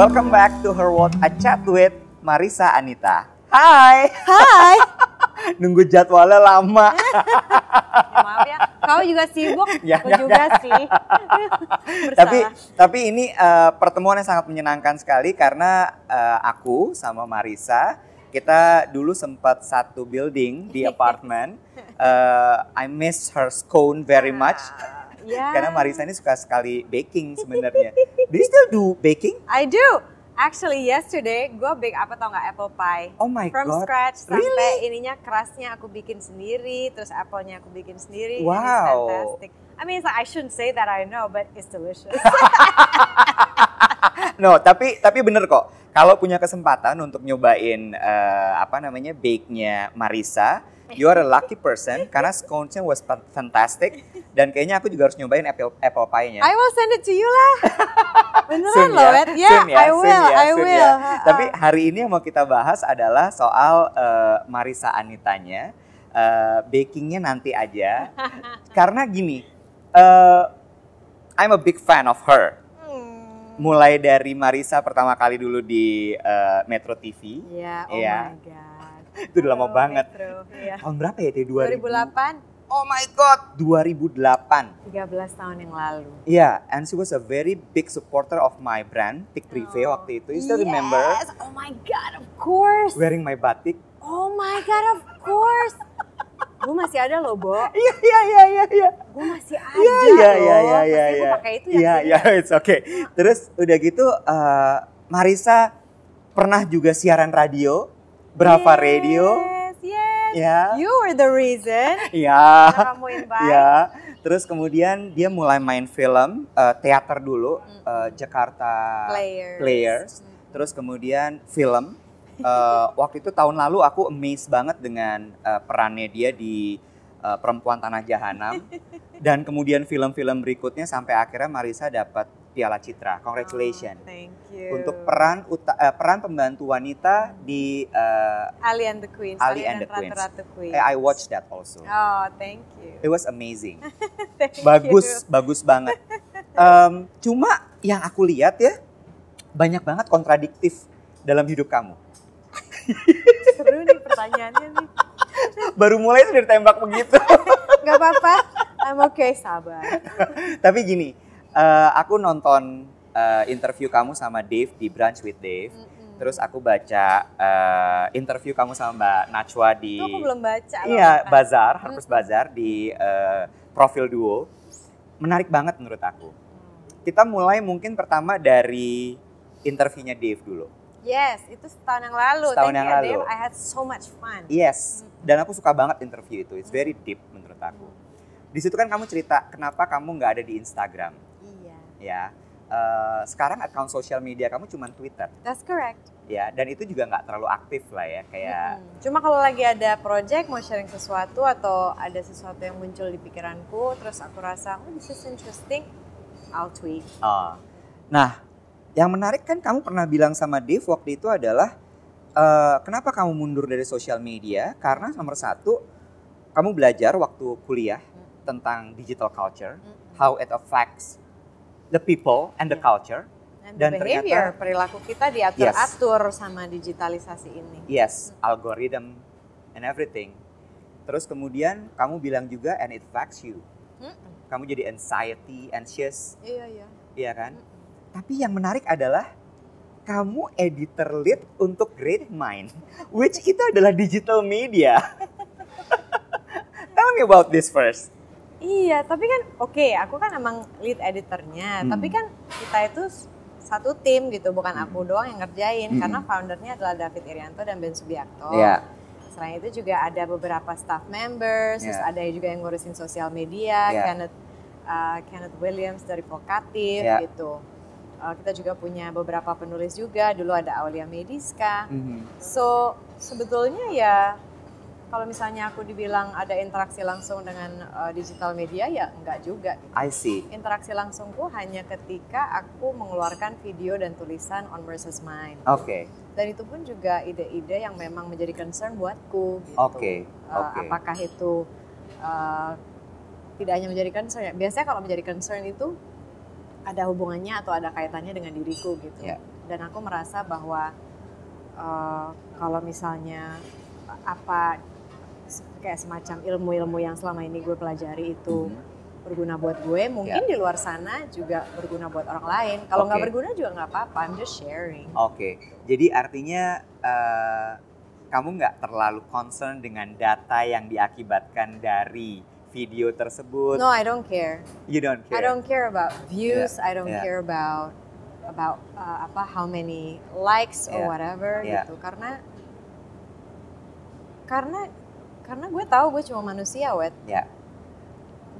Welcome back to Her World, a chat with Marisa Anita. Hai, Hai. nunggu jadwalnya lama. Ya, maaf ya, kau juga sibuk, Ya, aku ya, juga ya. sih. tapi tapi ini eh, pertemuan yang sangat menyenangkan sekali karena eh, aku sama Marisa kita dulu sempat satu building di apartemen. Eh, I miss her scone very much. Ya. Karena Marisa ini suka sekali baking sebenarnya. Do you still do baking? I do. Actually yesterday gue bake apa tau nggak apple pie. Oh my From god. scratch sampai Really? ininya kerasnya aku bikin sendiri, terus apple-nya aku bikin sendiri. Wow. It's fantastic. I mean, it's like, I shouldn't say that I know, but it's delicious. No, tapi tapi bener kok. Kalau punya kesempatan untuk nyobain eh, apa namanya bake-nya Marisa, you are a lucky person karena scones-nya was fan- fantastic dan kayaknya aku juga harus nyobain apple apple pie-nya. I will send it to you lah. Beneran loh, ya. Yeah, ya, I will, ya, I soon will. ya. Tapi hari ini yang mau kita bahas adalah soal eh, Marisa Anitanya, eh, bakingnya nanti aja. Karena gini, eh, I'm a big fan of her. Hmm. Mulai dari Marisa pertama kali dulu di eh, Metro TV. Ya, oh Iya. my god. Itu udah lama Halo, banget. Metro. Iya. Tahun berapa ya? itu? 2000? 2008, Oh my god, 2008. 13 tahun yang lalu. Yeah, and she was a very big supporter of my brand, Tik Prive Oh. waktu itu. You still remember Yes, oh my god, of course. wearing my batik? Oh my god, of course. Gue masih ada loh, Bo. Iya, iya, iya, iya, iya. Gue masih ada Iya, loh. iya, iya, iya, iya. Pasti gue iya. pakai itu ya. Iya, iya, it's okay. Terus udah gitu, eh, Marisa pernah juga siaran radio, Brava Yes, Radio. Yes, Ya. You were the reason. Iya. Karena kamu invite. Iya. Terus kemudian dia mulai main film, eh, teater dulu, eh, Jakarta Players. Players. Terus kemudian film. Eh, waktu itu tahun lalu aku amazed banget dengan eh, perannya dia di eh, Perempuan Tanah Jahanam. Dan kemudian film-film berikutnya sampai akhirnya Marisa dapat Piala Citra. Congratulations. Oh, thank you. Untuk peran uta- eh, peran pembantu wanita di eh, Ali and the Queens. Ali and the Queens. Ratu-Ratu Queens. eh, I watched that also. Oh, thank you. It was amazing. Thank bagus, you. bagus banget. Em, cuma yang aku lihat ya banyak banget kontradiktif dalam hidup kamu. Seru nih pertanyaannya nih. Baru mulai sudah ditembak begitu. Gak apa-apa. I'm okay, sabar. Tapi gini, eh, aku nonton eh, interview kamu sama Dave di Brunch with Dave. Mm-mm. Terus aku baca eh, interview kamu sama Mbak Najwa di Itu aku belum baca. Iya. Bazar, Harper's Bazar di eh, profil duo. Menarik banget menurut aku. Kita mulai mungkin pertama dari interviewnya Dave dulu. Yes, itu setahun yang lalu. Setahun Thank yang you, lalu. Dave. I had so much fun. Yes, dan aku suka banget interview itu. It's very deep menurut aku. Di situ kan kamu cerita kenapa kamu nggak ada di Instagram. Ya. Eh, sekarang account sosial media kamu cuma Twitter, That's correct. ya. Dan itu juga nggak terlalu aktif lah ya, kayak. Mm-mm. Cuma kalau lagi ada project mau sharing sesuatu atau ada sesuatu yang muncul di pikiranku, terus aku rasa, oh this is interesting, I'll tweet. Oh. Nah, yang menarik kan kamu pernah bilang sama Dave waktu itu adalah eh, kenapa kamu mundur dari sosial media? Karena nomor satu, kamu belajar waktu kuliah tentang digital culture, how it affects the people and the Yeah. culture. And Dan the behavior, ternyata- perilaku kita diatur-atur sama digitalisasi ini. Yes, algorithm and everything. Terus kemudian kamu bilang juga and it affects you. Mm-mm. Kamu jadi anxiety, anxious, Iya, iya. iya kan? Mm-mm. Tapi yang menarik adalah kamu editor lead untuk Great Mind, which itu adalah digital media. Tell me about this first. Iya, tapi kan oke, aku kan emang lead editornya, Hmm. tapi kan kita itu satu tim gitu, bukan aku doang yang ngerjain, Hmm. karena foundernya adalah David Irianto dan Ben Subiakto. Iya. Selain itu juga ada beberapa staff members, terus Iya. ada juga yang ngurusin sosial media, Iya. Kenneth uh, Kenneth Williams dari Vokatif Iya. gitu. Uh, kita juga punya beberapa penulis juga, dulu ada Aulia Mediska. Mhm. So sebetulnya ya kalau misalnya aku dibilang ada interaksi langsung dengan uh, digital media ya enggak juga. I see. Interaksi langsungku hanya ketika aku mengeluarkan video dan tulisan on versus Mind. Oke. Dan itu pun juga ide-ide yang memang menjadi concern buatku gitu. Oke, Uh, oke. Apakah itu uh, tidak hanya menjadi concern ya. Biasanya kalau menjadi concern itu ada hubungannya atau ada kaitannya dengan diriku gitu. Ya. dan aku merasa bahwa uh, kalau misalnya apa kayak semacam ilmu-ilmu yang selama ini gue pelajari itu Mhm. berguna buat gue, mungkin di luar sana juga berguna buat orang lain. Kalau nggak Oke. berguna juga nggak apa-apa, I'm just sharing. Oke, jadi artinya eh, kamu nggak terlalu concern dengan data yang diakibatkan dari video tersebut. No, I don't care. You don't care. I don't care about views. Yeah, I don't yeah. care about about uh, apa how many likes or Yeah, whatever yeah. gitu. Karena karena karena gue tahu gue cuma manusia, wet. Ya.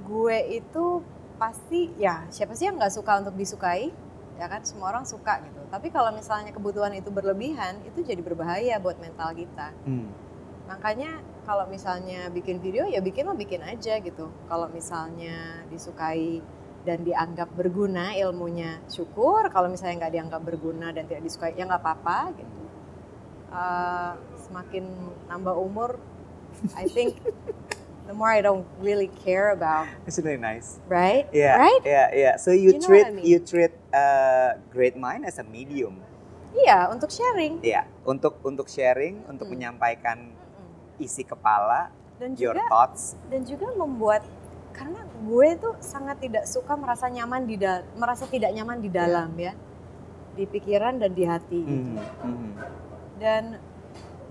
Gue itu pasti ya siapa sih yang nggak suka untuk disukai? Ya kan semua orang suka gitu. Tapi kalau misalnya kebutuhan itu berlebihan, itu jadi berbahaya buat mental kita. Hmm. Makanya kalau misalnya bikin video ya bikin mah bikin aja gitu. Kalau misalnya disukai dan dianggap berguna ilmunya syukur. Kalau misalnya nggak dianggap berguna dan tidak disukai ya nggak apa-apa gitu. Uh, semakin nambah umur, I think the more I don't really care about, It's really nice. right? Yeah, Right? yeah, yeah. So you, You treat I mean? you treat uh, Great Mind as a medium. Iya, untuk sharing. Ya, untuk untuk sharing, untuk Hmm. menyampaikan isi kepala, Dan your juga thoughts. dan juga membuat karena gue tuh sangat tidak suka merasa nyaman di merasa tidak nyaman di dalam ya di pikiran dan di hati gitu. Mhm, mhm. dan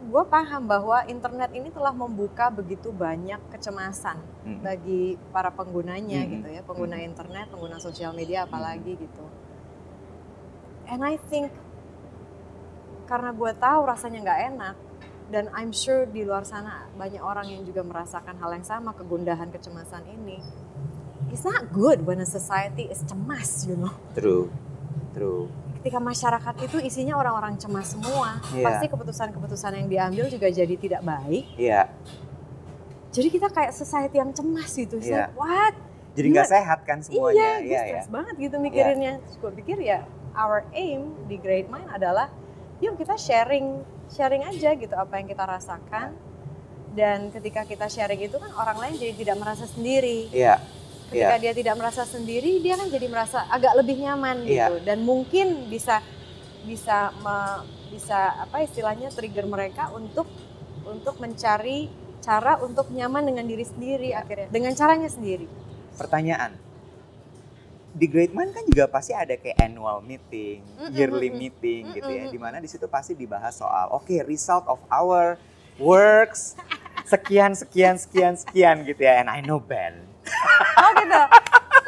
gue paham bahwa internet ini telah membuka begitu banyak kecemasan Mhm. bagi para penggunanya Mhm. gitu ya pengguna Mhm. internet pengguna sosial media apalagi gitu and I think karena gue tahu rasanya nggak enak dan I'm sure di luar sana banyak orang yang juga merasakan hal yang sama kegundahan kecemasan ini it's not good when a society is cemas you know True, true. Ketika masyarakat itu isinya orang-orang cemas semua. Iya. pasti keputusan-keputusan yang diambil juga jadi tidak baik. Iya, jadi kita kayak society yang cemas gitu. It's Iya. like, what? Jadi nggak sehat kan semuanya. iya gue Iya, stres ya. banget gitu mikirinnya. Terus gue pikir ya our aim di Great Mind adalah yuk kita sharing sharing aja gitu apa yang kita rasakan. Dan ketika kita sharing itu kan orang lain jadi tidak merasa sendiri. Iya, ketika dia tidak merasa sendiri dia kan jadi merasa agak lebih nyaman Iya. gitu dan mungkin bisa bisa me- bisa apa istilahnya trigger mereka untuk untuk mencari cara untuk nyaman dengan diri sendiri akhirnya dengan caranya sendiri pertanyaan. Di Great Mind kan juga pasti ada kayak annual meeting, Mm-mm, yearly mm-mm. meeting gitu ya, Mm-mm, di mana di situ pasti dibahas soal, oke result of our works sekian sekian sekian sekian gitu ya, and I know Ben. Oh gitu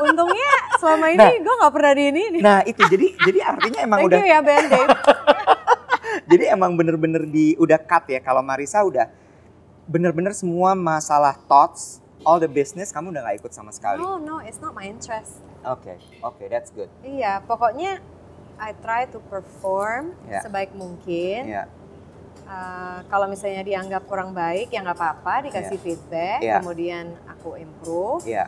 untungnya selama ini Nah. gue nggak pernah di ini Nah itu jadi jadi artinya emang thank udah you ya Ben Dave jadi emang bener-bener di udah cut ya kalau Marisa udah bener-bener semua masalah thoughts all the business kamu udah nggak ikut sama sekali. no no it's not my interest Oke oke that's good. iya pokoknya I try to perform Ya. sebaik mungkin Ya Uh, kalau misalnya dianggap kurang baik ya nggak apa-apa dikasih feedback Iya. kemudian aku improve ya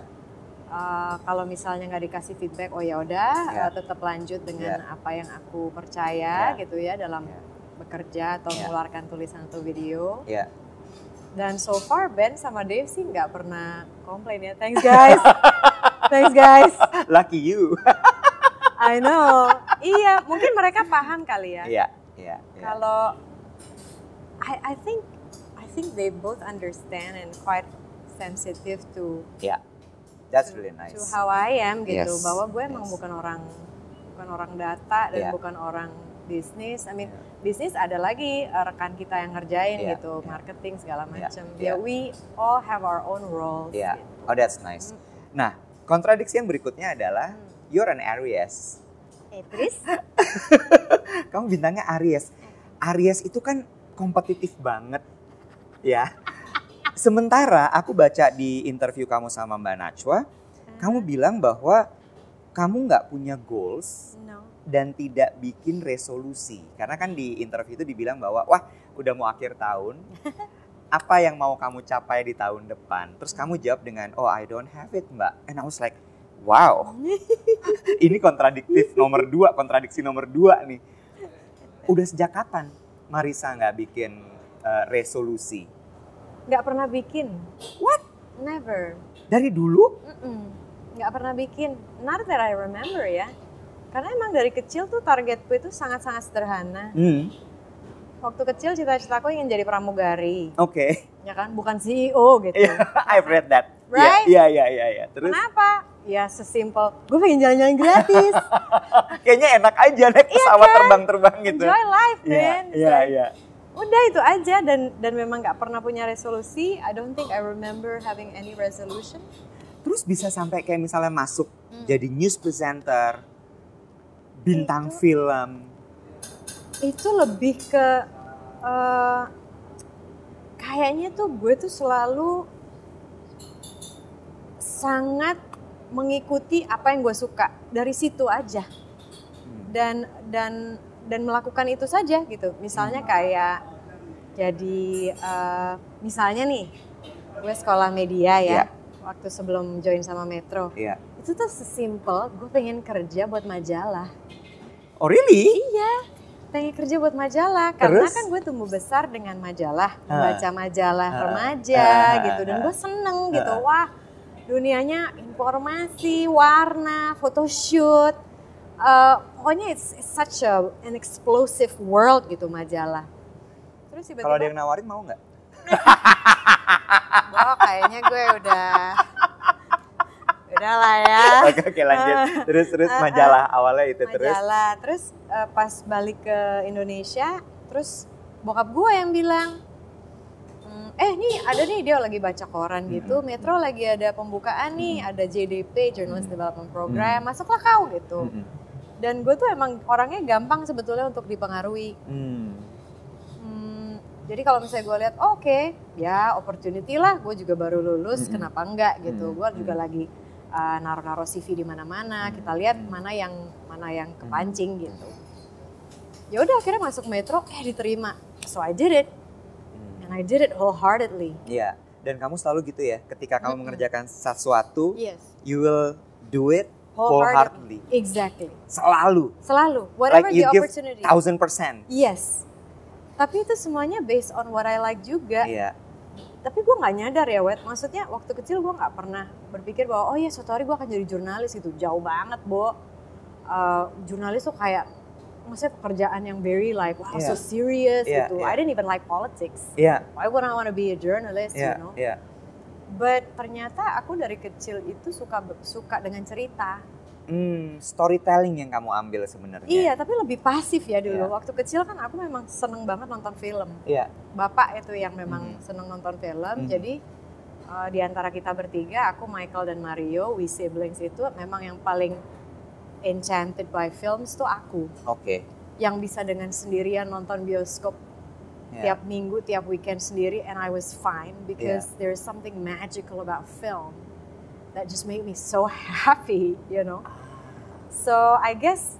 Uh, kalau misalnya nggak dikasih feedback oh ya udah Iya. uh, tetap lanjut dengan Iya. apa yang aku percaya Iya. gitu ya dalam Iya. bekerja atau Iya. mengeluarkan tulisan atau video ya. dan so far Ben sama Dave sih nggak pernah komplain ya thanks guys thanks guys Lucky you. I know iya mungkin mereka paham kali ya Iya iya. iya. kalau I I think I think they both understand and quite sensitive to Ya. That's to, really to nice. how I am gitu Yes, bahwa gue emang yes. bukan orang bukan orang data dan Yeah. bukan orang bisnis. I mean Yeah. bisnis ada lagi uh, rekan kita yang ngerjain Yeah, gitu, yeah. marketing segala Yeah, macam. yeah. Ya we all have our own roles. Iya. gitu. Oh that's nice. Nah kontradiksi yang berikutnya adalah Hmm. you're an Aries. Eh, Tris? Kamu bintangnya Aries. Aries itu kan kompetitif banget, ya. Sementara aku baca di interview kamu sama Mbak Najwa, kamu bilang bahwa kamu nggak punya goals no. dan tidak bikin resolusi. Karena kan di interview itu dibilang bahwa, wah udah mau akhir tahun, apa yang mau kamu capai di tahun depan? Terus kamu jawab dengan, oh I don't have it mbak. And I was like, wow, ini kontradiktif nomor dua, kontradiksi nomor dua nih. Udah sejak kapan Marisa nggak bikin uh, resolusi? Nggak pernah bikin. What? Never. Dari dulu? Mm-mm. Nggak pernah bikin. Not that I remember ya. Karena emang dari kecil tuh targetku itu sangat-sangat sederhana. Hmm. Waktu kecil cita-citaku ingin jadi pramugari, Oke. ya kan? Bukan CEO gitu. Iya, I've read that. Iya, Right? Iya, iya, iya, iya. Terus Kenapa? Ya sesimpel, gue pengen jalan-jalan gratis. kayaknya enak aja naik pesawat terbang-terbang gitu. Enjoy life, Iya, man. iya, iya. Udah itu aja dan dan memang nggak pernah punya resolusi. I don't think I remember having any resolution. Terus bisa sampai kayak misalnya masuk Hmm. jadi news presenter, bintang Itu- film. Itu lebih ke eh, kayaknya tuh gue tuh selalu sangat mengikuti apa yang gue suka dari situ aja Hmm. dan dan dan melakukan itu saja gitu misalnya kayak jadi eh, misalnya nih gue sekolah media ya Iya. waktu sebelum join sama Metro Iya. itu tuh sesimpel gue pengen kerja buat majalah Oh really? pengen kerja buat majalah karena Terus? kan gue tumbuh besar dengan majalah Ah. baca majalah Ah. remaja Ah. gitu dan gue seneng gitu Ah. wah dunianya informasi warna photoshoot Eh, pokoknya it's, it's such a, an explosive world gitu majalah terus tiba-tiba Kalau ada yang nawarin mau nggak? oh kayaknya gue udah udah lah ya Oke, oke lanjut. Terus terus Ah, ah. majalah awalnya itu terus. majalah terus eh, pas balik ke Indonesia terus bokap gue yang bilang "Hmm, eh nih ada nih dia lagi baca koran gitu Mm-mm. Metro lagi ada pembukaan nih Mm-mm. ada JDP Journalist. Development Program masuklah kau gitu Mm-mm. Dan gue tuh emang orangnya gampang sebetulnya untuk dipengaruhi Hmm. Hmm, jadi kalau misalnya gue lihat oh, oke ya opportunity lah gue juga baru lulus Mm-mm. kenapa enggak gitu Mm-mm. gue juga lagi uh, naruh-naruh CV di mana-mana Mm-mm. kita lihat mana yang mana yang kepancing gitu ya udah akhirnya masuk metro eh diterima so I did it Hmm. and I did it wholeheartedly Iya. Dan kamu selalu gitu ya. Ketika kamu Mm-mm. mengerjakan sesuatu, yes you will do it wholeheartedly exactly Selalu. selalu whatever Like you the give opportunity Thousand percent. yes tapi itu semuanya based on what I like juga Iya. tapi gue nggak nyadar ya wet maksudnya waktu kecil gue nggak pernah berpikir bahwa oh ya suatu hari gue akan jadi jurnalis gitu jauh banget bo Uh, jurnalis tuh kayak maksudnya pekerjaan yang very like wow Iya. so serious Iya, gitu iya. I didn't even like politics Iya. why would I want to be a journalist you Iya. know Iya. But ternyata aku dari kecil itu suka suka dengan cerita Hmm, storytelling yang kamu ambil sebenarnya. iya tapi lebih pasif ya dulu Iya. waktu kecil kan aku memang seneng banget nonton film Iya. bapak itu yang memang Mhm. seneng nonton film. Mhm. Jadi uh, di antara kita bertiga, aku Michael dan Mario, we siblings itu memang yang paling enchanted by films tuh aku. Oke. Yang bisa dengan sendirian nonton bioskop Iya. tiap minggu, tiap weekend sendiri and I was fine because there's something magical about film that just made me so happy, you know. So I guess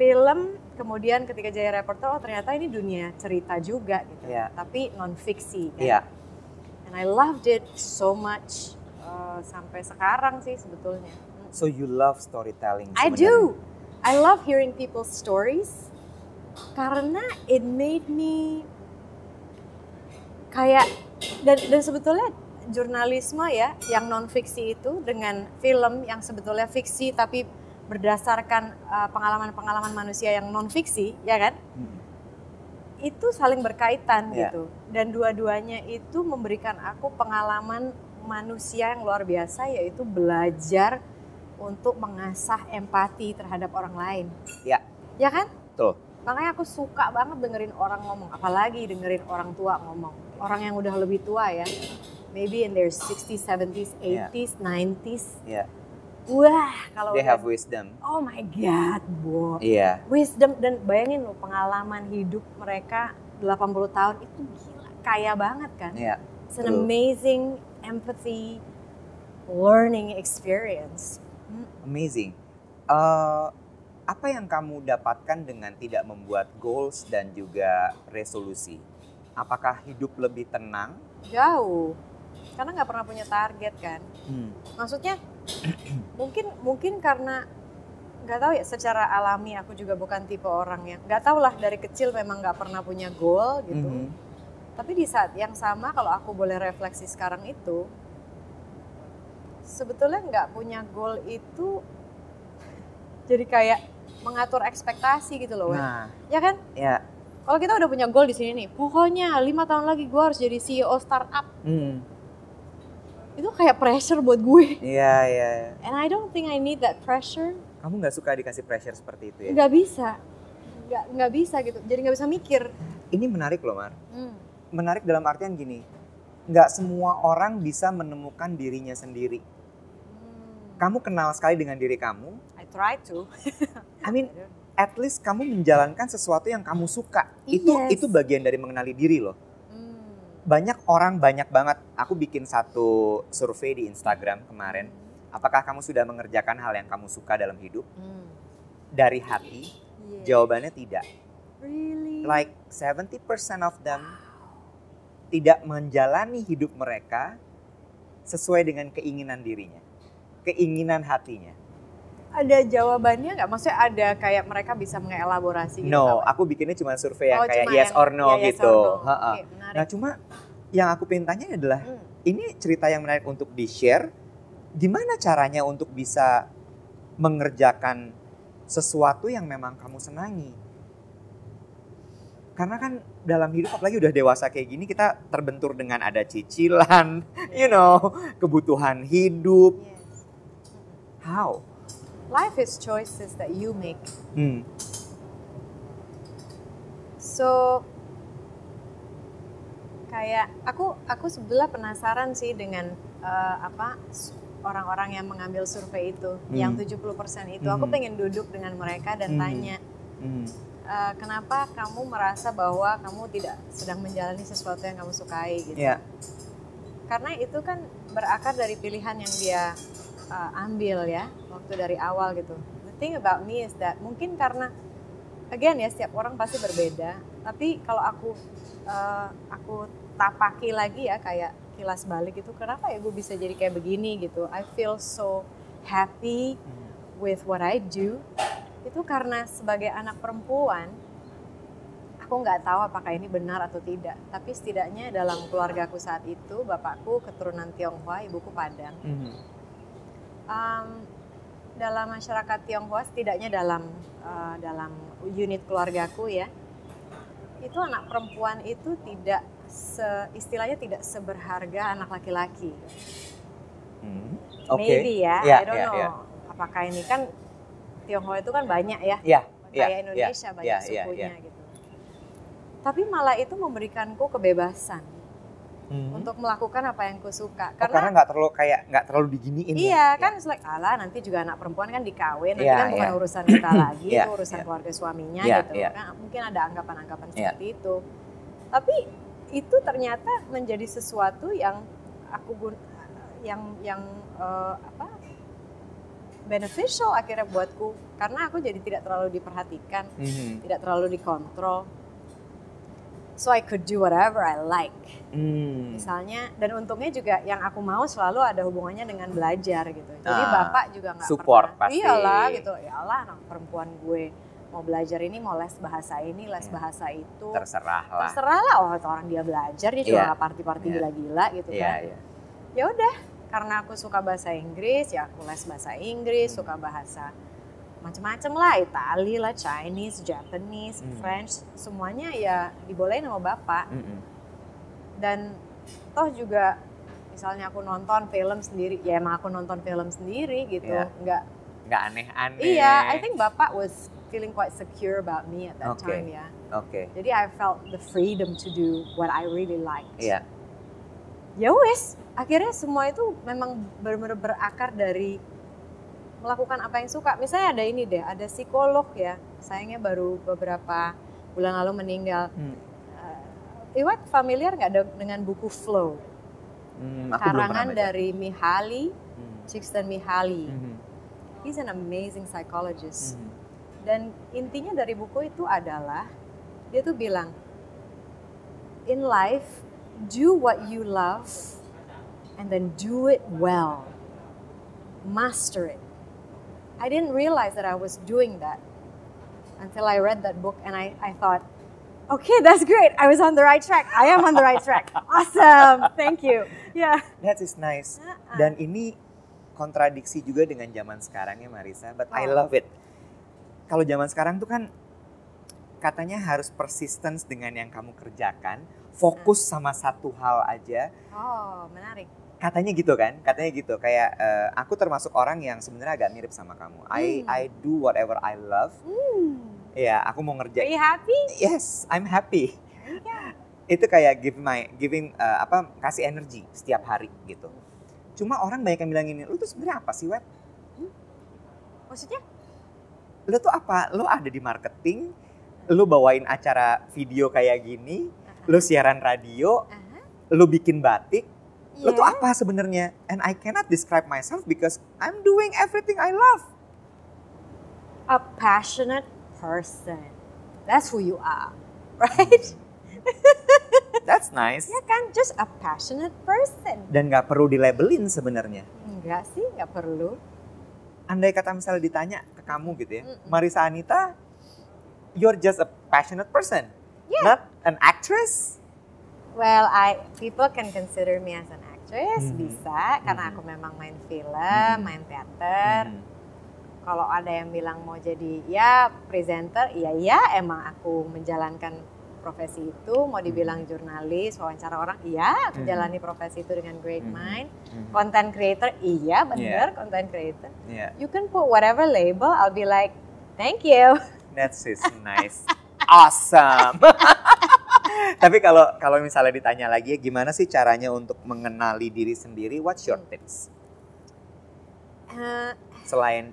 film kemudian ketika jadi reporter oh ternyata ini dunia cerita juga gitu. Iya. Tapi non fiksi kan. Iya. And I loved it so much uh, sampai sekarang sih sebetulnya. So you love storytelling. I do. I love hearing people's stories karena it made me kayak dan dan sebetulnya jurnalisme ya yang non fiksi itu dengan film yang sebetulnya fiksi tapi berdasarkan uh, pengalaman-pengalaman manusia yang non fiksi ya kan Hmm. itu saling berkaitan Iya. gitu dan dua-duanya itu memberikan aku pengalaman manusia yang luar biasa yaitu belajar untuk mengasah empati terhadap orang lain. Iya. Ya kan? Betul. Makanya aku suka banget dengerin orang ngomong, apalagi dengerin orang tua ngomong. Orang yang udah lebih tua ya. Maybe in their 60s, 70s, Iya. 80s, 90s. Iya. Wah, kalau They udah- have wisdom. Oh my god, Bo Iya. wisdom dan bayangin loh pengalaman hidup mereka 80 tahun itu gila kaya banget kan Iya. it's an amazing empathy learning experience Hmm, Amazing. Eh, apa yang kamu dapatkan dengan tidak membuat goals dan juga resolusi? Apakah hidup lebih tenang? jauh karena nggak pernah punya target kan Hmm. maksudnya mungkin mungkin karena nggak tahu ya secara alami aku juga bukan tipe orang yang nggak tahu lah dari kecil memang nggak pernah punya goal gitu Mhm. Tapi di saat yang sama kalau aku boleh refleksi sekarang itu, sebetulnya nggak punya goal itu jadi kayak mengatur ekspektasi gitu loh. Nah, Ya kan? ya. Kalau kita udah punya goal di sini nih, pokoknya lima tahun lagi gue harus jadi CEO startup. Hmm. Itu kayak pressure buat gue. Iya, iya. And I don't think I need that pressure. Kamu nggak suka dikasih pressure seperti itu ya? Nggak bisa, nggak nggak bisa gitu. Jadi nggak bisa mikir. Ini menarik loh, Mar. Hmm. Menarik dalam artian gini, nggak semua orang bisa menemukan dirinya sendiri. Hmm. Kamu kenal sekali dengan diri kamu. I try to. I mean, at least kamu menjalankan sesuatu yang kamu suka. Itu Yes. itu bagian dari mengenali diri loh. Hmm. Banyak orang banyak banget. Aku bikin satu survei di Instagram kemarin. Apakah kamu sudah mengerjakan hal yang kamu suka dalam hidup? Hmm. Dari hati? Yeah. Jawabannya tidak. Really? Like 70% of them tidak menjalani hidup mereka sesuai dengan keinginan dirinya. Keinginan hatinya. Ada jawabannya nggak? Maksudnya ada kayak mereka bisa mengelaborasi gitu? No, nggak? aku bikinnya cuma survei yang Oh, kayak cuma yes or no ya, yes gitu. or no. Oke, menarik. Nah cuma yang aku pengen tanya adalah Hmm. ini cerita yang menarik untuk di share. Gimana caranya untuk bisa mengerjakan sesuatu yang memang kamu senangi? Karena kan dalam hidup apalagi udah dewasa kayak gini kita terbentur dengan ada cicilan, you know, kebutuhan hidup. Yes. How? Life is choices that you make. Hmm. So kayak aku aku sebelah penasaran sih dengan eh, apa orang-orang yang mengambil survei itu yang 70% itu aku Hmm. pengen duduk dengan mereka dan Hmm. tanya Hmm. eh, kenapa kamu merasa bahwa kamu tidak sedang menjalani sesuatu yang kamu sukai gitu Ya. karena itu kan berakar dari pilihan yang dia uh, ambil ya waktu dari awal gitu. The thing about me is that mungkin karena again ya setiap orang pasti berbeda. Tapi kalau aku uh, aku tapaki lagi ya kayak kilas balik itu kenapa ya gue bisa jadi kayak begini gitu. I feel so happy with what I do. Itu karena sebagai anak perempuan aku nggak tahu apakah ini benar atau tidak. Tapi setidaknya dalam keluargaku saat itu, bapakku keturunan Tionghoa, ibuku Padang. Mhm. Um, dalam masyarakat Tionghoa, setidaknya dalam uh, dalam unit keluargaku ya, itu anak perempuan itu tidak se, istilahnya tidak seberharga anak laki-laki. Hmm. Oke. Maybe ya, Ya, I don't ya, know. ya. Apakah ini kan Tionghoa itu kan banyak ya, Ya. ya, kayak Indonesia ya, banyak ya, ya, sukunya ya. gitu. Tapi malah itu memberikanku kebebasan Mhm. untuk melakukan apa yang ku suka. Oh, karena nggak terlalu kayak nggak terlalu diginiin ya? Iya kan it's like alah nanti juga anak perempuan kan dikawin nanti Iya, kan bukan iya. urusan kita lagi Iya, itu urusan iya. keluarga suaminya Iya, gitu iya. kan mungkin ada anggapan-anggapan Iya. seperti itu tapi itu ternyata menjadi sesuatu yang aku gun- yang yang eh, apa beneficial akhirnya buatku karena aku jadi tidak terlalu diperhatikan Mhm. tidak terlalu dikontrol so I could do whatever I like Hmm. misalnya dan untungnya juga yang aku mau selalu ada hubungannya dengan belajar gitu jadi Ah, bapak juga nggak support pernah pasti. iyalah gitu ya Allah anak perempuan gue mau belajar ini mau les bahasa ini les Iya. bahasa itu Terserah lah. terserah lah oh orang dia belajar dia juga Iya. nggak party-party Iya. gila-gila gitu Iya, kan iya. ya udah karena aku suka bahasa Inggris ya aku les bahasa Inggris Hmm. suka bahasa macem-macem lah Itali lah Chinese Japanese Hmm. French semuanya ya dibolehin sama bapak Mhm. dan toh juga misalnya aku nonton film sendiri ya emang aku nonton film sendiri gitu Iya. nggak Nggak aneh-aneh. iya I think bapak was feeling quite secure about me at that Oke. time ya Oke. jadi I felt the freedom to do what I really liked Iya. ya wes akhirnya semua itu memang benar-benar berakar dari melakukan apa yang suka. Misalnya ada ini deh ada psikolog ya. Sayangnya baru beberapa bulan lalu meninggal. Hmm. uh, Iwat familiar nggak de- dengan buku Flow? Hmm, karangan dari Mihaly Hmm. Csikszentmihalyi Mhm. he's an amazing psychologist. Mhm. dan intinya dari buku itu adalah dia tuh bilang in life do what you love and then do it well. Master it I didn't realize that I was doing that until I read that book and I, I thought okay that's great I was on the right track I am on the right track awesome thank you yeah That is nice. Uh-uh. Dan ini kontradiksi juga dengan zaman sekarang ya Marisa, but I Oh. love it. kalau zaman sekarang tuh kan katanya harus persistence dengan yang kamu kerjakan, fokus sama satu hal aja. Oh, menarik. Katanya gitu kan, katanya gitu. Kayak eh, aku termasuk orang yang sebenarnya agak mirip sama kamu. I Hmm. I do whatever I love. Hmm. Ya, aku mau Are ngerjain. you happy? Yes, I'm happy. Iya. Itu kayak give my giving eh, apa kasih energi setiap hari gitu. Cuma orang banyak yang bilang gini, lu tuh sebenarnya apa sih web? Maksudnya? Lu tuh apa? Lu ada di marketing, lu bawain acara video kayak gini, lu siaran radio, Aha. lu bikin batik, lu tuh Iya. apa sebenarnya? And I cannot describe myself because I'm doing everything I love. A passionate person. That's who you are. Right? That's nice. ya kan? Just a passionate person. Dan nggak perlu dilabelin sebenarnya. Enggak sih, enggak perlu. Andai kata misalnya ditanya ke kamu gitu ya, Mm-mm. Marisa Anita, you're just a passionate person, Yeah. not an actress. Well, I people can consider me as an actress, Mhm. bisa karena aku memang main film, Mhm. main teater. Hmm. Kalau ada yang bilang mau jadi ya presenter, iya iya emang aku menjalankan profesi itu. Mau dibilang jurnalis, wawancara orang, iya Mhm. menjalani profesi itu dengan great mind. Hmm. Content creator, iya bener content creator. Yeah, You can put whatever label, I'll be like, thank you. that's is nice, awesome. Tapi kalau kalau misalnya ditanya lagi, gimana sih caranya untuk mengenali diri sendiri? What's your tips? Eh, Selain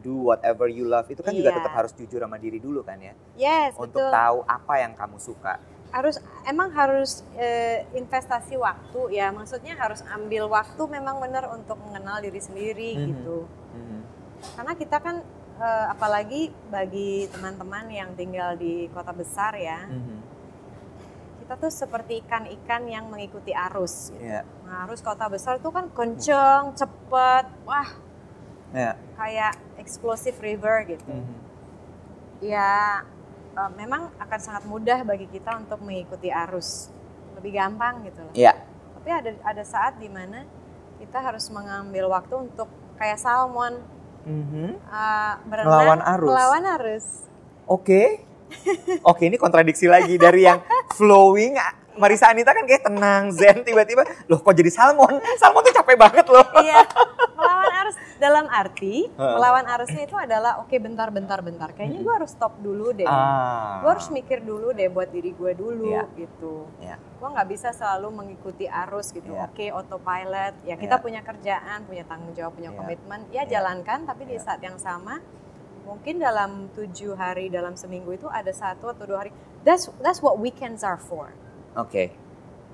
do whatever you love, itu kan juga Iya. tetap harus jujur sama diri dulu kan ya, yes, untuk betul. tahu apa yang kamu suka. harus emang harus eh, investasi waktu ya maksudnya harus ambil waktu memang benar untuk mengenal diri sendiri Mhm. gitu Hmm. karena kita kan eh, apalagi bagi teman-teman yang tinggal di kota besar ya Mhm. Kita tuh seperti ikan-ikan yang mengikuti arus gitu. Iya. nah, arus kota besar tuh kan kenceng cepet wah Iya. kayak explosive river gitu Mhm. ya eh, memang akan sangat mudah bagi kita untuk mengikuti arus lebih gampang gitu loh Iya. tapi ada ada saat di mana kita harus mengambil waktu untuk kayak salmon Mhm. uh, berenang Melawan arus. melawan arus Oke. Oke, ini kontradiksi lagi dari yang flowing. Marisa Anita kan kayak tenang, zen, tiba-tiba, loh kok jadi salmon? Salmon tuh capek banget loh. iya melawan arus dalam arti melawan arusnya itu adalah oke bentar bentar bentar kayaknya gue harus stop dulu deh Ah. gue harus mikir dulu deh buat diri gue dulu Iya. gitu Iya. gue nggak bisa selalu mengikuti arus gitu Iya. oke autopilot ya kita Iya. punya kerjaan punya tanggung jawab punya Iya. komitmen ya Iya. jalankan tapi di Iya. saat yang sama mungkin dalam tujuh hari dalam seminggu itu ada satu atau dua hari that's that's what weekends are for Oke,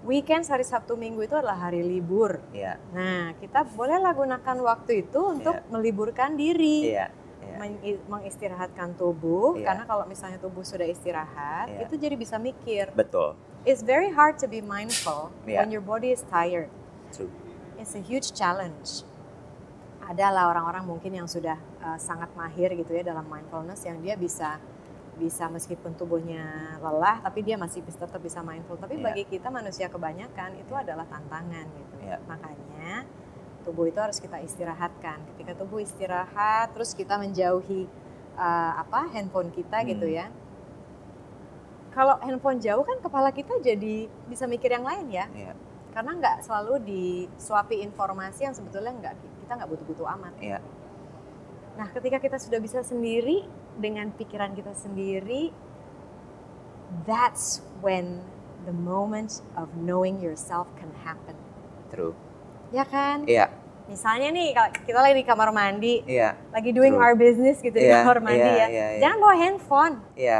weekends hari Sabtu Minggu itu adalah hari libur iya, nah kita bolehlah gunakan waktu itu untuk Iya. meliburkan diri iya, iya. meng- mengistirahatkan tubuh Iya. karena kalau misalnya tubuh sudah istirahat Iya. itu jadi bisa mikir Betul, it's very hard to be mindful Yeah. when your body is tired. true. It's a huge challenge. Adalah orang-orang mungkin yang sudah uh, sangat mahir gitu ya dalam mindfulness yang dia bisa bisa meskipun tubuhnya lelah tapi dia masih bisa tetap bisa mindful. Tapi Yeah. bagi kita manusia kebanyakan itu adalah tantangan gitu. Yeah. Makanya tubuh itu harus kita istirahatkan. Ketika tubuh istirahat terus kita menjauhi uh, apa handphone kita Hmm. gitu ya. Kalau handphone jauh kan kepala kita jadi bisa mikir yang lain ya Iya, karena nggak selalu disuapi informasi yang sebetulnya nggak kita nggak butuh-butuh amat. iya, Nah, ketika kita sudah bisa sendiri dengan pikiran kita sendiri, that's when the moment of knowing yourself can happen. true. Ya kan? Iya, Misalnya nih kalau kita lagi di kamar mandi, iya, lagi doing True. our business gitu di Iya, kamar mandi iya, ya. iya, iya. Jangan bawa handphone. iya,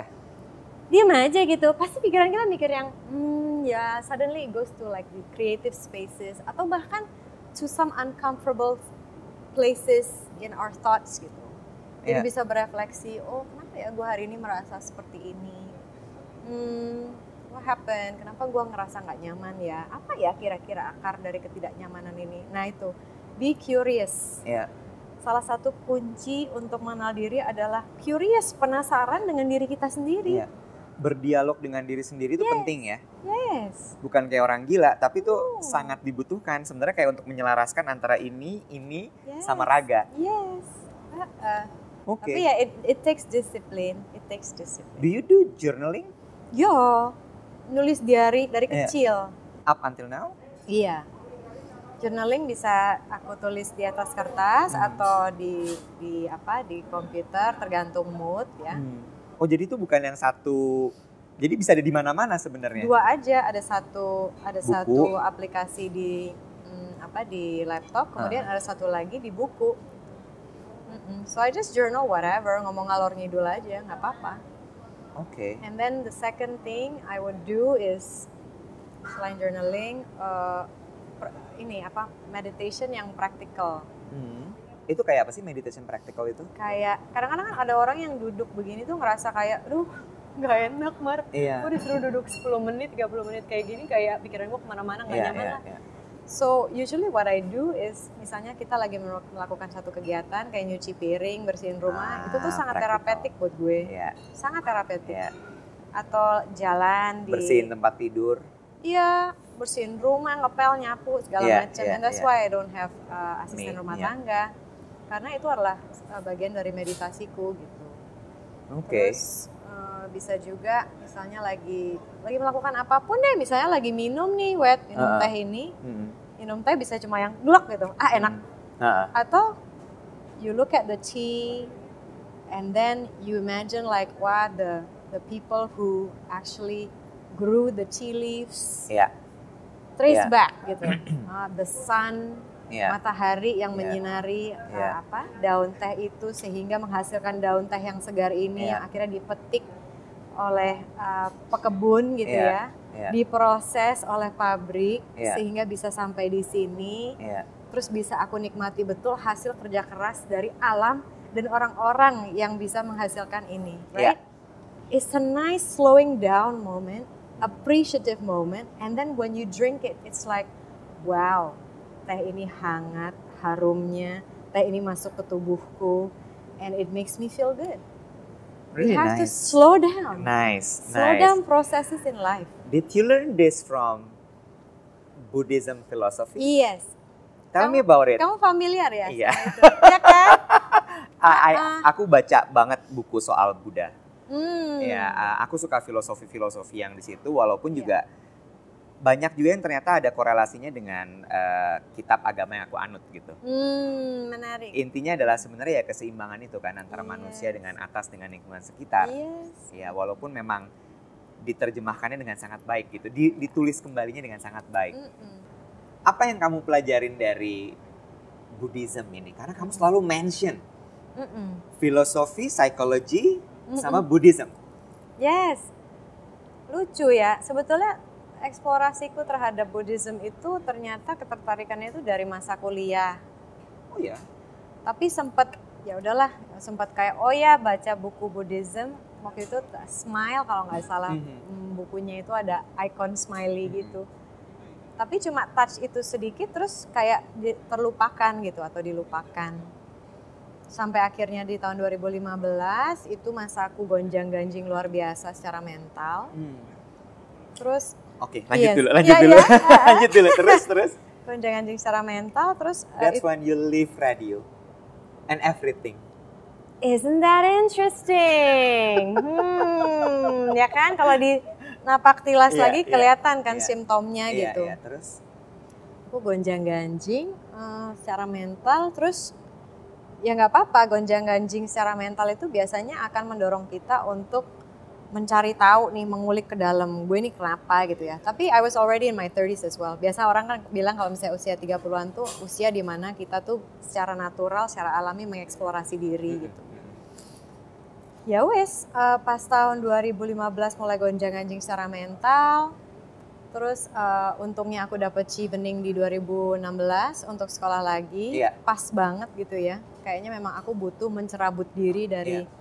Diam aja gitu. Pasti pikiran kita mikir yang hmm ya suddenly it goes to like the creative spaces atau bahkan to some uncomfortable places in our thoughts gitu. Jadi Iya. bisa berefleksi, oh kenapa ya gue hari ini merasa seperti ini? Hmm, what happened? Kenapa gue ngerasa nggak nyaman ya? Apa ya kira-kira akar dari ketidaknyamanan ini? Nah itu, be curious. iya, Salah satu kunci untuk mengenal diri adalah curious, penasaran dengan diri kita sendiri. iya. Berdialog dengan diri sendiri itu Yes. penting ya. Yes. Bukan kayak orang gila, tapi itu Oh. sangat dibutuhkan. Sebenarnya kayak untuk menyelaraskan antara ini, ini, yes. sama raga. Yes. Uh-uh. Oke. Tapi ya it, it takes discipline, it takes discipline. Do you do journaling Yo, nulis diary dari Iya. kecil. up until now? Iya. Journaling bisa aku tulis di atas kertas Hmm. atau di di apa di komputer tergantung mood ya. Hmm. Oh jadi itu bukan yang satu. Jadi bisa ada di mana-mana sebenarnya. Dua aja ada satu ada Buku. satu aplikasi di mm, apa di laptop, kemudian Ah. ada satu lagi di buku. Mm-mm. So I just journal whatever, ngomong ngalor ngidul aja, nggak apa-apa. Oke. And then the second thing I would do is selain journaling, uh, ini apa meditation yang practical. Hmm. Itu kayak apa sih meditation practical itu? Kayak kadang-kadang kan ada orang yang duduk begini tuh ngerasa kayak, aduh nggak enak Mar. Iya. Gue disuruh duduk 10 menit, 30 menit kayak gini kayak pikiran gue ke mana-mana nggak Iya, nyaman iya, lah. iya. So usually what I do is misalnya kita lagi mel- melakukan satu kegiatan kayak nyuci piring, bersihin rumah, Ah, itu tuh sangat terapeutik buat gue. Iya, Sangat terapeutik. iya. Atau jalan di Bersihin tempat tidur. Iya, bersihin rumah, ngepel, nyapu segala Iya, macam. iya, And that's iya. why I don't have uh, asisten rumah iya. tangga. Karena itu adalah uh, bagian dari meditasiku gitu. Oke. Terus uh, bisa juga misalnya lagi lagi melakukan apa pun deh, misalnya lagi minum nih wet, minum Ah. teh ini, Hmm. minum teh bisa cuma yang glok gitu. Ah, enak. Ah, Atau you look at the tea and then you imagine like what the the people who actually grew the tea leaves Iya, trace Iya. back gitu. Ah, the sun, iya. matahari yang Iya. menyinari uh, Iya. apa daun teh itu sehingga menghasilkan daun teh yang segar ini Iya. yang akhirnya dipetik oleh uh, pekebun gitu Iya. ya, Iya. diproses oleh pabrik Iya. sehingga bisa sampai di sini, Iya. terus bisa aku nikmati betul hasil kerja keras dari alam dan orang-orang yang bisa menghasilkan ini, Iya. right? It's a nice slowing down moment, appreciative moment, and then when you drink it, it's like, wow, teh ini hangat, harumnya, teh ini masuk ke tubuhku, and it makes me feel good. Really you have to nice. slow down, Nice, slow nice. down processes in life. Did you learn this from Buddhism philosophy? Yes, Tell me Kamu- about it. kamu familiar ya? Iya. Iya kan? I- I- Ah. aku baca banget buku soal Buddha. Hmm. Ya, aku suka filosofi-filosofi yang di situ, walaupun Iya. juga banyak juga yang ternyata ada korelasinya dengan uh, kitab agama yang aku anut gitu. Hmm, menarik. Intinya adalah sebenarnya ya keseimbangan itu kan antara Yes. manusia dengan atas dengan lingkungan sekitar. Yes. Ya, walaupun memang diterjemahkannya dengan sangat baik gitu, di- ditulis kembalinya dengan sangat baik. Mm-mm. Apa yang kamu pelajarin dari Buddhism ini? Karena kamu selalu mention Mm-mm. filosofi, psikologi, Mm-mm. sama Buddhism. Yes. Lucu ya. Sebetulnya eksplorasiku terhadap Buddhism itu ternyata ketertarikannya itu dari masa kuliah. Oh ya. Tapi sempat ya udahlah, sempat kayak oh ya baca buku Buddhism waktu itu Smile kalau nggak salah Mhm. mm, bukunya itu ada icon smiley Mhm. gitu. Tapi cuma touch itu sedikit terus kayak terlupakan gitu atau dilupakan. Sampai akhirnya di tahun 2015 itu masaku gonjang-ganjing luar biasa secara mental. Hmm. Terus Oke, lanjut Yes. dulu, lanjut Iya, dulu. iya. lanjut dulu, terus, terus. gonjang-ganjing secara mental terus uh, That's it- when you leave radio and everything. Isn't that interesting? Hmm, ya kan kalau di napak tilas Iya, lagi iya, kelihatan kan iya. simptomnya Iya, gitu. iya, terus. Aku gonjang-ganjing eh, secara mental terus ya nggak apa-apa gonjang-ganjing secara mental itu biasanya akan mendorong kita untuk mencari tahu nih mengulik ke dalam gue ini kenapa gitu ya. Tapi I was already in my 30s as well. Biasa orang kan bilang kalau misalnya usia 30-an tuh usia di mana kita tuh secara natural, secara alami mengeksplorasi diri gitu. Ya wes, eh, pas tahun 2015 mulai gonjang-ganjing secara mental. Terus eh, untungnya aku dapet chevening di 2016 untuk sekolah lagi. Iya. Pas banget gitu ya. Kayaknya memang aku butuh mencerabut diri dari Iya.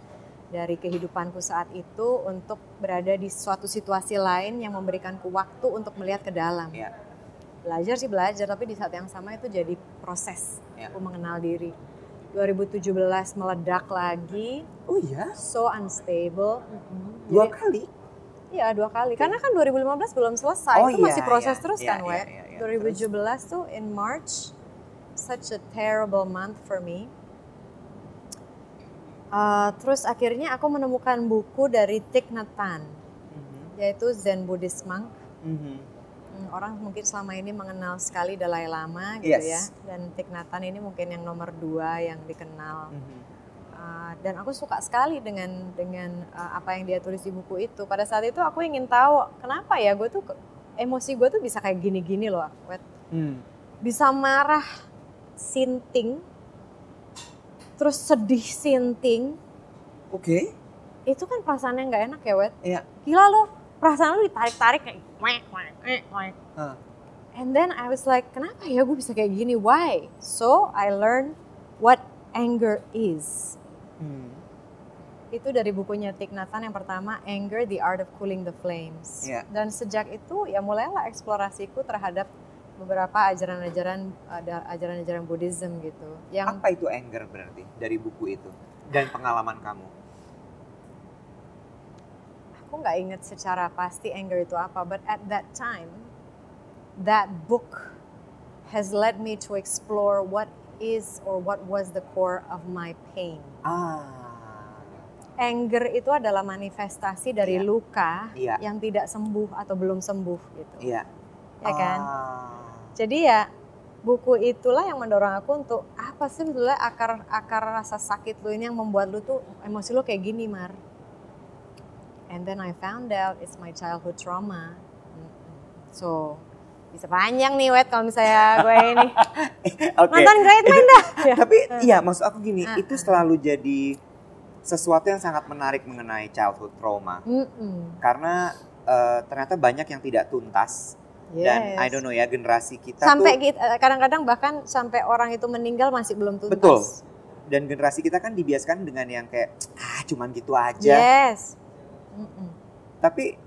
Dari kehidupanku saat itu untuk berada di suatu situasi lain yang memberikanku waktu untuk melihat ke dalam. Iya. Belajar sih belajar, tapi di saat yang sama itu jadi proses Iya. aku mengenal diri. 2017 meledak lagi, Oh iya, so unstable. dua Jadi- kali. Iya dua kali. Karena kan 2015 belum selesai, Oh itu masih iya, proses iya, terus iya, kan, iya, Wet. iya, iya. 2017 tuh in March, such a terrible month for me. Uh, terus akhirnya aku menemukan buku dari Thich Nhat Hanh, Mhm. yaitu Zen Buddhist monk. Mhm. Hmm, Orang mungkin selama ini mengenal sekali Dalai Lama gitu Yes. ya, dan Thich Nhat Hanh ini mungkin yang nomor dua yang dikenal. Mhm. Uh, dan aku suka sekali dengan dengan uh, apa yang dia tulis di buku itu. Pada saat itu aku ingin tahu kenapa ya gue tuh emosi gue tuh bisa kayak gini-gini loh, Wet. Hmm. bisa marah sinting, terus sedih sinting. Oke. Itu kan perasaan yang nggak enak ya, Wet. Iya. Gila loh, perasaan kayak wek, wek, wek, wek. Hah. And then I was like, kenapa ya gue bisa kayak gini? Why? So I learned what anger is. Hmm. Itu dari bukunya Thich Nhat Hanh yang pertama, Anger, The Art of Cooling the Flames. Iya. Dan sejak itu ya mulailah eksplorasiku terhadap beberapa ajaran-ajaran ada ajaran-ajaran Buddhism gitu. Yang Apa itu anger berarti dari buku itu dan pengalaman kamu? aku nggak inget secara pasti anger itu apa, but at that time, that book has led me to explore what is or what was the core of my pain. Ah. Anger itu adalah manifestasi dari Iya. luka Iya. yang tidak sembuh atau belum sembuh gitu. Iya. Ya kan? Ah. Jadi ya buku itulah yang mendorong aku untuk apa sih sebetulnya akar akar rasa sakit lu ini yang membuat lu tuh emosi lu kayak gini, Mar. And then I found out it's my childhood trauma. So bisa panjang nih wet kalau misalnya gue ini Oke. nonton Great Man dah. Ya. Tapi iya maksud aku gini, Ah, itu ah. selalu jadi sesuatu yang sangat menarik mengenai childhood trauma. Mm-mm. Karena eh, ternyata banyak yang tidak tuntas dan Yes. I don't know ya generasi kita sampai tuh kita, kadang-kadang bahkan sampai orang itu meninggal masih belum tuntas. Betul. dan generasi kita kan dibiasakan dengan yang kayak ah cuman gitu aja. Yes. Mm-mm. Tapi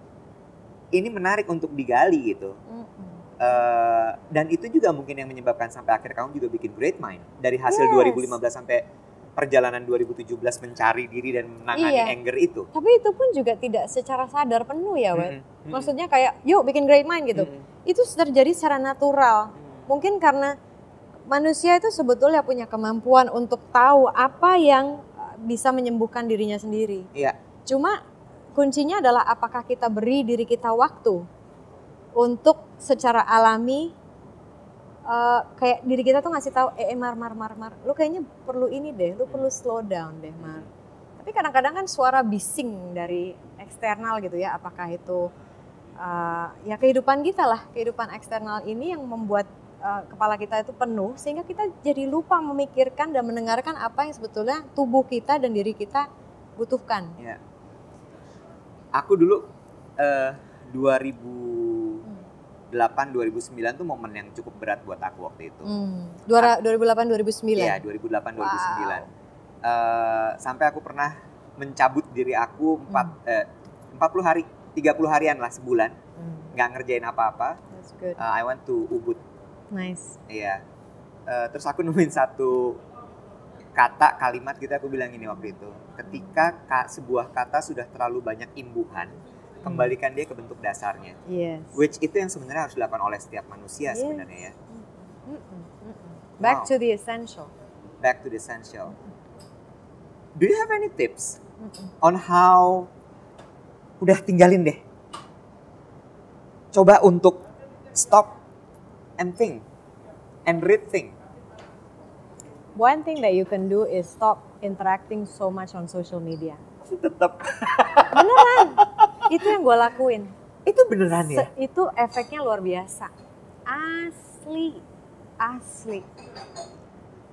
ini menarik untuk digali gitu. Mm-mm. Eh, dan itu juga mungkin yang menyebabkan sampai akhir kamu juga bikin Great Mind dari hasil Yes. 2015 sampai perjalanan 2017 mencari diri dan menangani Iya. anger itu. Tapi itu pun juga tidak secara sadar penuh ya, Wet. Mm-mm, mm-mm, Maksudnya kayak yuk bikin great mind gitu. mm-mm, Itu terjadi secara natural. mm-mm. Mungkin karena manusia itu sebetulnya punya kemampuan untuk tahu apa yang uh, bisa menyembuhkan dirinya sendiri. Iya. Cuma kuncinya adalah apakah kita beri diri kita waktu untuk secara alami uh, kayak diri kita tuh ngasih tahu eh, eh mar mar mar mar lu kayaknya perlu ini deh lu perlu slow down deh mar tapi kadang-kadang kan suara bising dari eksternal gitu ya apakah itu uh, ya kehidupan kita lah kehidupan eksternal ini yang membuat uh, kepala kita itu penuh sehingga kita jadi lupa memikirkan dan mendengarkan apa yang sebetulnya tubuh kita dan diri kita butuhkan Iya. Aku dulu eh 2008 2009 tuh momen yang cukup berat buat aku waktu itu. Hmm. Dua- 2008 2009. Iya, 2008 2009. Wow. Eh, sampai aku pernah mencabut diri aku empat eh, 40 hari, 30 harian lah sebulan, Hmm. nggak ngerjain apa-apa. That's good. Eh, I went to Ubud. Nice. Iya. Eh, terus aku nemuin satu kata kalimat gitu aku bilang ini waktu itu. Ketika ka- sebuah kata sudah terlalu banyak imbuhan, kembalikan dia ke bentuk dasarnya. Yes. Which itu yang sebenarnya harus dilakukan oleh setiap manusia Yes. sebenarnya ya. Back Wow. to the essential. Back to the essential. Do you have any tips on how udah tinggalin deh. Coba untuk stop and think and rethink. One thing that you can do is stop interacting so much on social media. Tetap Beneran. Itu yang gue lakuin. itu beneran ya. Se- itu efeknya luar biasa. Asli. Asli.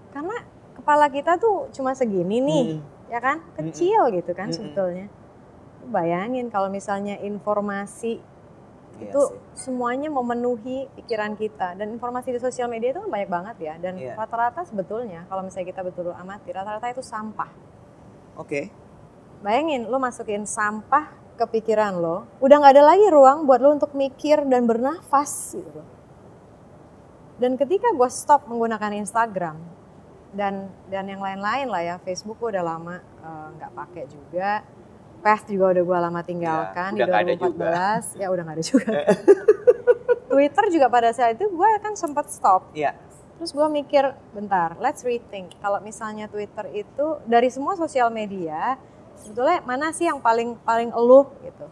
Karena kepala kita tuh cuma segini nih, Hmm. ya kan? Kecil gitu kan Mm-mm. sebetulnya. Bayangin kalau misalnya informasi Iya itu sih. semuanya memenuhi pikiran kita dan informasi di sosial media itu kan banyak banget ya dan Iya. rata-rata sebetulnya kalau misalnya kita betul amati rata-rata itu sampah Oke. bayangin lo masukin sampah ke pikiran lo udah nggak ada lagi ruang buat lo untuk mikir dan bernafas gitu loh. Dan ketika gue stop menggunakan Instagram dan dan yang lain-lain lah ya Facebook gue udah lama eh, nggak pakai juga. Path juga udah gue lama tinggalkan Ya, di 2014 ya udah nggak ada juga. Twitter juga pada saat itu gue kan sempat stop. Iya. Terus gue mikir, bentar, let's rethink. Kalau misalnya Twitter itu dari semua sosial media, sebetulnya mana sih yang paling paling eluh gitu?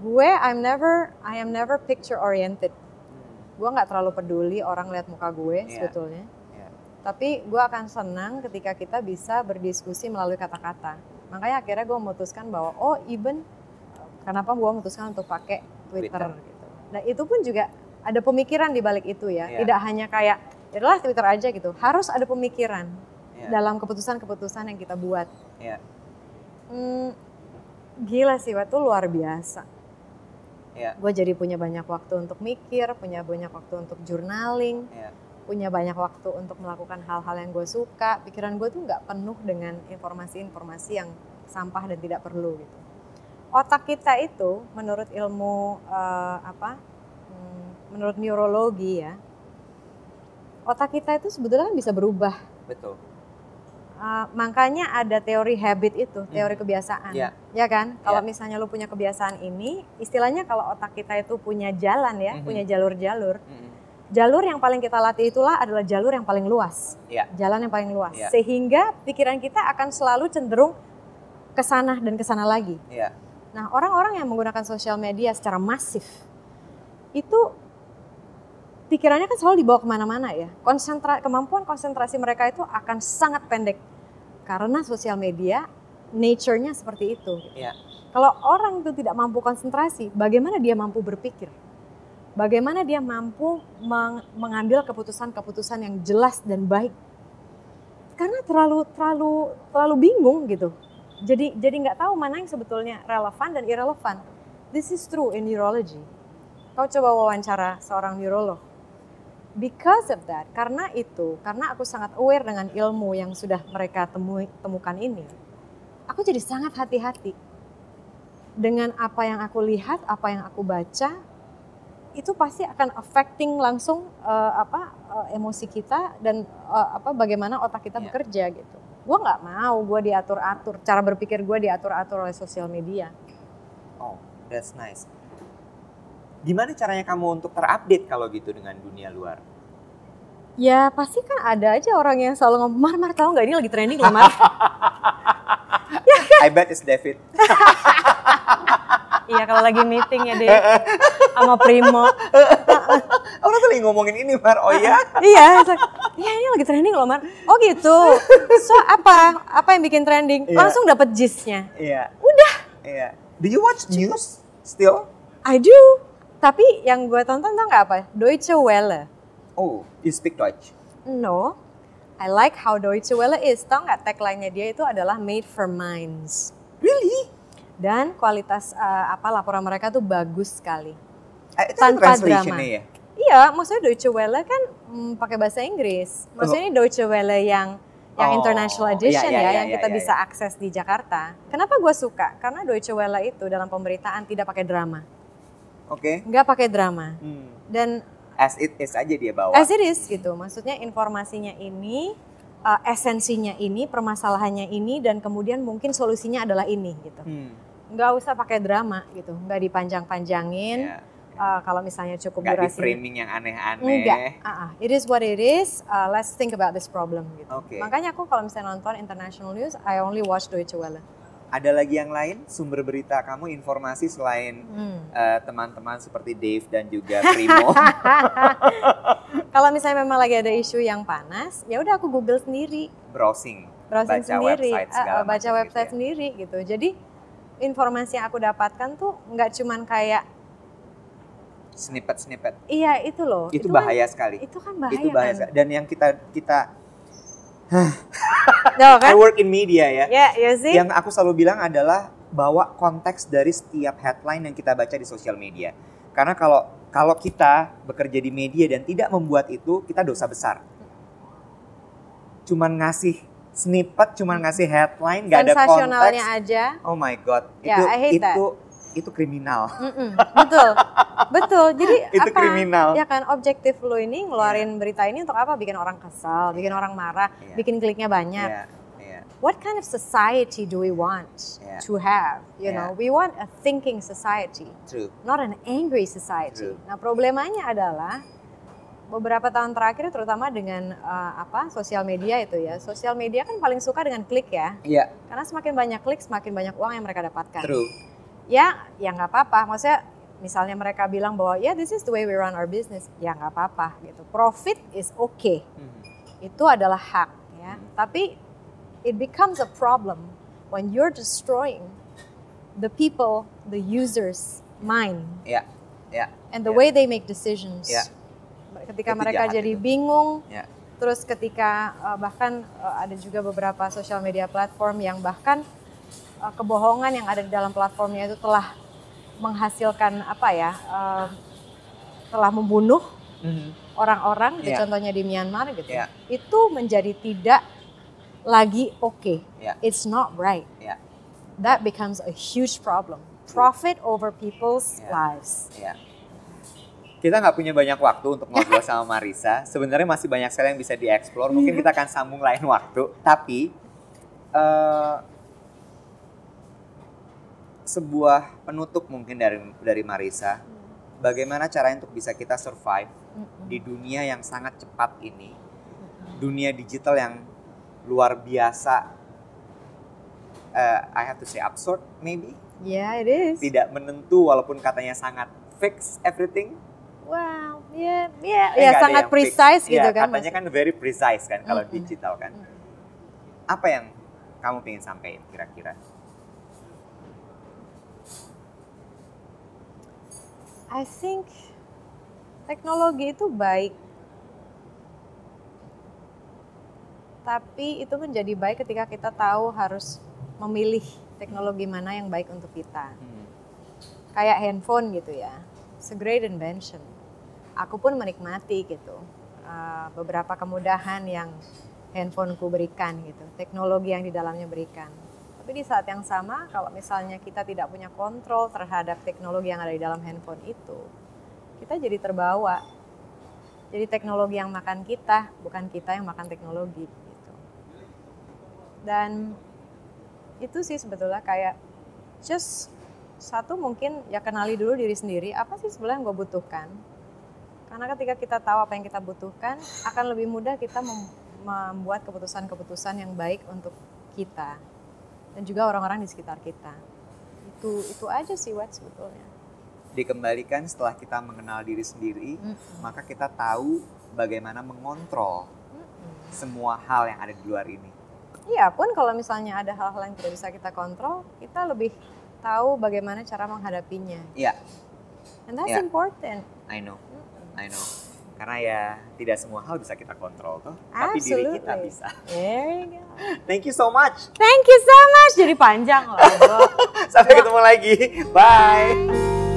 Gue, I'm never, I am never picture oriented. Gue nggak terlalu peduli orang lihat muka gue Iya. sebetulnya. Iya. Tapi gue akan senang ketika kita bisa berdiskusi melalui kata-kata. Makanya akhirnya gue memutuskan bahwa oh even kenapa gue memutuskan untuk pakai Twitter, Twitter. gitu. Nah itu pun juga ada pemikiran di balik itu ya. Iya. Tidak hanya kayak ya udahlah Twitter aja gitu. Harus ada pemikiran Iya. dalam keputusan-keputusan yang kita buat. Iya. Hmm, gila sih waktu luar biasa. Iya. Gue jadi punya banyak waktu untuk mikir, punya banyak waktu untuk journaling, Iya. punya banyak waktu untuk melakukan hal-hal yang gue suka. Pikiran gue tuh nggak penuh dengan informasi-informasi yang sampah dan tidak perlu gitu. Otak kita itu, menurut ilmu eh, apa, hmm, menurut neurologi ya, otak kita itu sebetulnya kan bisa berubah. Betul. Uh, makanya ada teori habit itu, teori Mhm. kebiasaan. Iya. Ya kan? Kalau Iya. misalnya lu punya kebiasaan ini, istilahnya kalau otak kita itu punya jalan ya, Mhm. punya jalur-jalur. Mm-mm. Jalur yang paling kita latih itulah adalah jalur yang paling luas. Iya. Jalan yang paling luas. Iya. Sehingga pikiran kita akan selalu cenderung ke sana dan ke sana lagi. Iya. Nah, orang-orang yang menggunakan sosial media secara masif itu pikirannya kan selalu dibawa ke mana-mana ya. Konsentra kemampuan konsentrasi mereka itu akan sangat pendek karena sosial media nature-nya seperti itu. Iya. Kalau orang itu tidak mampu konsentrasi, bagaimana dia mampu berpikir? Bagaimana dia mampu meng- mengambil keputusan-keputusan yang jelas dan baik? Karena terlalu terlalu terlalu bingung gitu. Jadi jadi nggak tahu mana yang sebetulnya relevan dan irrelevan. This is true in neurology. Kau coba wawancara seorang neurolog. Because of that, karena itu, karena aku sangat aware dengan ilmu yang sudah mereka temui, temukan ini, aku jadi sangat hati-hati dengan apa yang aku lihat, apa yang aku baca, itu pasti akan affecting langsung eh, apa eh, emosi kita dan eh, apa bagaimana otak kita Iya. bekerja gitu. Gue nggak mau gue diatur-atur, cara berpikir gue diatur-atur oleh sosial media. Oh, that's nice. Gimana caranya kamu untuk terupdate kalau gitu dengan dunia luar? Ya pasti kan ada aja orang yang selalu ngomong, Mar, Mar tahu nggak ini lagi trending loh Mar. I bet it's David. iya kalau lagi meeting ya deh sama Primo. Orang tuh lagi ngomongin ini, Mar. Oh iya? iya, iya ini lagi trending loh Mar. Oh gitu. So apa? Apa yang bikin trending? Iya. Langsung dapat gist-nya. Iya. Udah. Iya. Do you watch news still? I do. Tapi yang gue tonton tau nggak apa? Deutsche Welle. Oh, you speak Deutsch. No. I like how Deutsche Welle is. Tau nggak tagline-nya dia itu adalah made for minds. Really? Dan kualitas eh, apa laporan mereka tuh bagus sekali. Eh, itu Tanpa translationnya drama. ya? Iya, maksudnya Deutsche Welle kan mm, pakai bahasa Inggris. Maksudnya ini Deutsche Welle yang yang Oh, international iya, edition iya, ya, iya, yang iya, kita iya, bisa akses di Jakarta. Kenapa gue suka? Karena Deutsche Welle itu dalam pemberitaan tidak pakai drama, Oke. nggak pakai drama. Hmm. Dan As it is aja dia bawa. as it is gitu, maksudnya informasinya ini, uh, esensinya ini, permasalahannya ini, dan kemudian mungkin solusinya adalah ini gitu. Hmm. Nggak usah pakai drama gitu, nggak dipanjang-panjangin. Ya. Uh, kalau misalnya cukup Nggak di durasi framing yang aneh-aneh. Enggak, ah, ah. it is what it is. Uh, let's think about this problem gitu. Oke. Makanya aku kalau misalnya nonton international news, I only watch Deutsche Welle. Ada lagi yang lain sumber berita kamu informasi selain Hmm. eh, teman-teman seperti Dave dan juga Primo? kalau misalnya memang lagi ada isu yang panas, ya udah aku Google sendiri, browsing, browsing baca sendiri, website ah, baca macam website gitu ya. sendiri gitu. Jadi informasi yang aku dapatkan tuh nggak cuman kayak Snippet-snippet. iya itu loh. Itu, kan- bahaya sekali. itu kan bahaya. itu bahaya kan. sekali. Dan yang kita kita Tuh, I kan? work in media ya. Ya, ya sih. Yang aku selalu bilang adalah bawa konteks dari setiap headline yang kita baca di sosial media. Karena kalau kalau kita bekerja di media dan tidak membuat itu, kita dosa besar. Cuman ngasih snippet, cuman ngasih headline, nggak ada konteks. Sensasionalnya aja. Oh my god, Ya, itu I hate that. Itu kriminal. Mm-mm, betul, betul. Jadi Itu apa? kriminal. Ya kan, objektif lo ini ngeluarin berita ini untuk apa? Bikin orang kesal, bikin orang marah, Iya. bikin kliknya banyak. Iya, iya. What kind of society do we want Yeah. to have? You Yeah. know, we want a thinking society, True. not an angry society. True. Nah, problemanya adalah beberapa tahun terakhir terutama dengan uh, apa sosial media itu ya. Sosial media kan paling suka dengan klik ya. Iya. Karena semakin banyak klik, semakin banyak uang yang mereka dapatkan. True. Ya, ya nggak apa-apa. Maksudnya misalnya mereka bilang bahwa ya yeah, this is the way we run our business, ya nggak apa-apa gitu. Profit is okay. Hmm. Itu adalah hak ya. Hmm. Tapi it becomes a problem when you're destroying the people, the users mind. Ya. Yeah. Yeah. And the yeah. way they make decisions. Yeah ketika itu mereka jadi itu. bingung ya. terus ketika uh, bahkan uh, ada juga beberapa sosial media platform yang bahkan uh, kebohongan yang ada di dalam platformnya itu telah menghasilkan apa ya uh, telah membunuh mm-hmm. orang-orang yeah. contohnya di Myanmar gitu yeah. itu menjadi tidak lagi oke okay. yeah. it's not right yeah. that becomes a huge problem profit over people's yeah. lives yeah kita nggak punya banyak waktu untuk ngobrol sama Marisa. Sebenarnya masih banyak sekali yang bisa dieksplor. Mungkin kita akan sambung lain waktu. Tapi uh, sebuah penutup mungkin dari dari Marisa. Bagaimana caranya untuk bisa kita survive di dunia yang sangat cepat ini, dunia digital yang luar biasa. Uh, I have to say absurd, maybe. Yeah, it is. Tidak menentu walaupun katanya sangat fix everything wow, ya, ya, ya sangat precise gitu ya, kan. Katanya kan very precise kan kalau mm -hmm. digital kan. Mm -hmm. Apa yang kamu ingin sampaikan kira-kira? I think teknologi itu baik. Tapi itu menjadi baik ketika kita tahu harus memilih teknologi mana yang baik untuk kita. Hmm. Kayak handphone gitu ya. It's a great invention aku pun menikmati gitu uh, beberapa kemudahan yang handphoneku berikan gitu, teknologi yang di dalamnya berikan. Tapi di saat yang sama, kalau misalnya kita tidak punya kontrol terhadap teknologi yang ada di dalam handphone itu, kita jadi terbawa. Jadi teknologi yang makan kita, bukan kita yang makan teknologi gitu. Dan itu sih sebetulnya kayak just satu mungkin ya kenali dulu diri sendiri apa sih sebenarnya yang gue butuhkan karena ketika kita tahu apa yang kita butuhkan, akan lebih mudah kita membuat keputusan-keputusan yang baik untuk kita dan juga orang-orang di sekitar kita. Itu itu aja sih Wat sebetulnya. Dikembalikan setelah kita mengenal diri sendiri, mm -hmm. maka kita tahu bagaimana mengontrol mm -hmm. semua hal yang ada di luar ini. Iya pun kalau misalnya ada hal-hal yang tidak bisa kita kontrol, kita lebih tahu bagaimana cara menghadapinya. Iya. And that's yeah. important. I know. I know. Karena ya tidak semua hal bisa kita kontrol tuh, tapi diri kita bisa. There you go. Thank you so much. Thank you so much. Jadi panjang loh. Sampai ketemu lagi. Bye. Bye.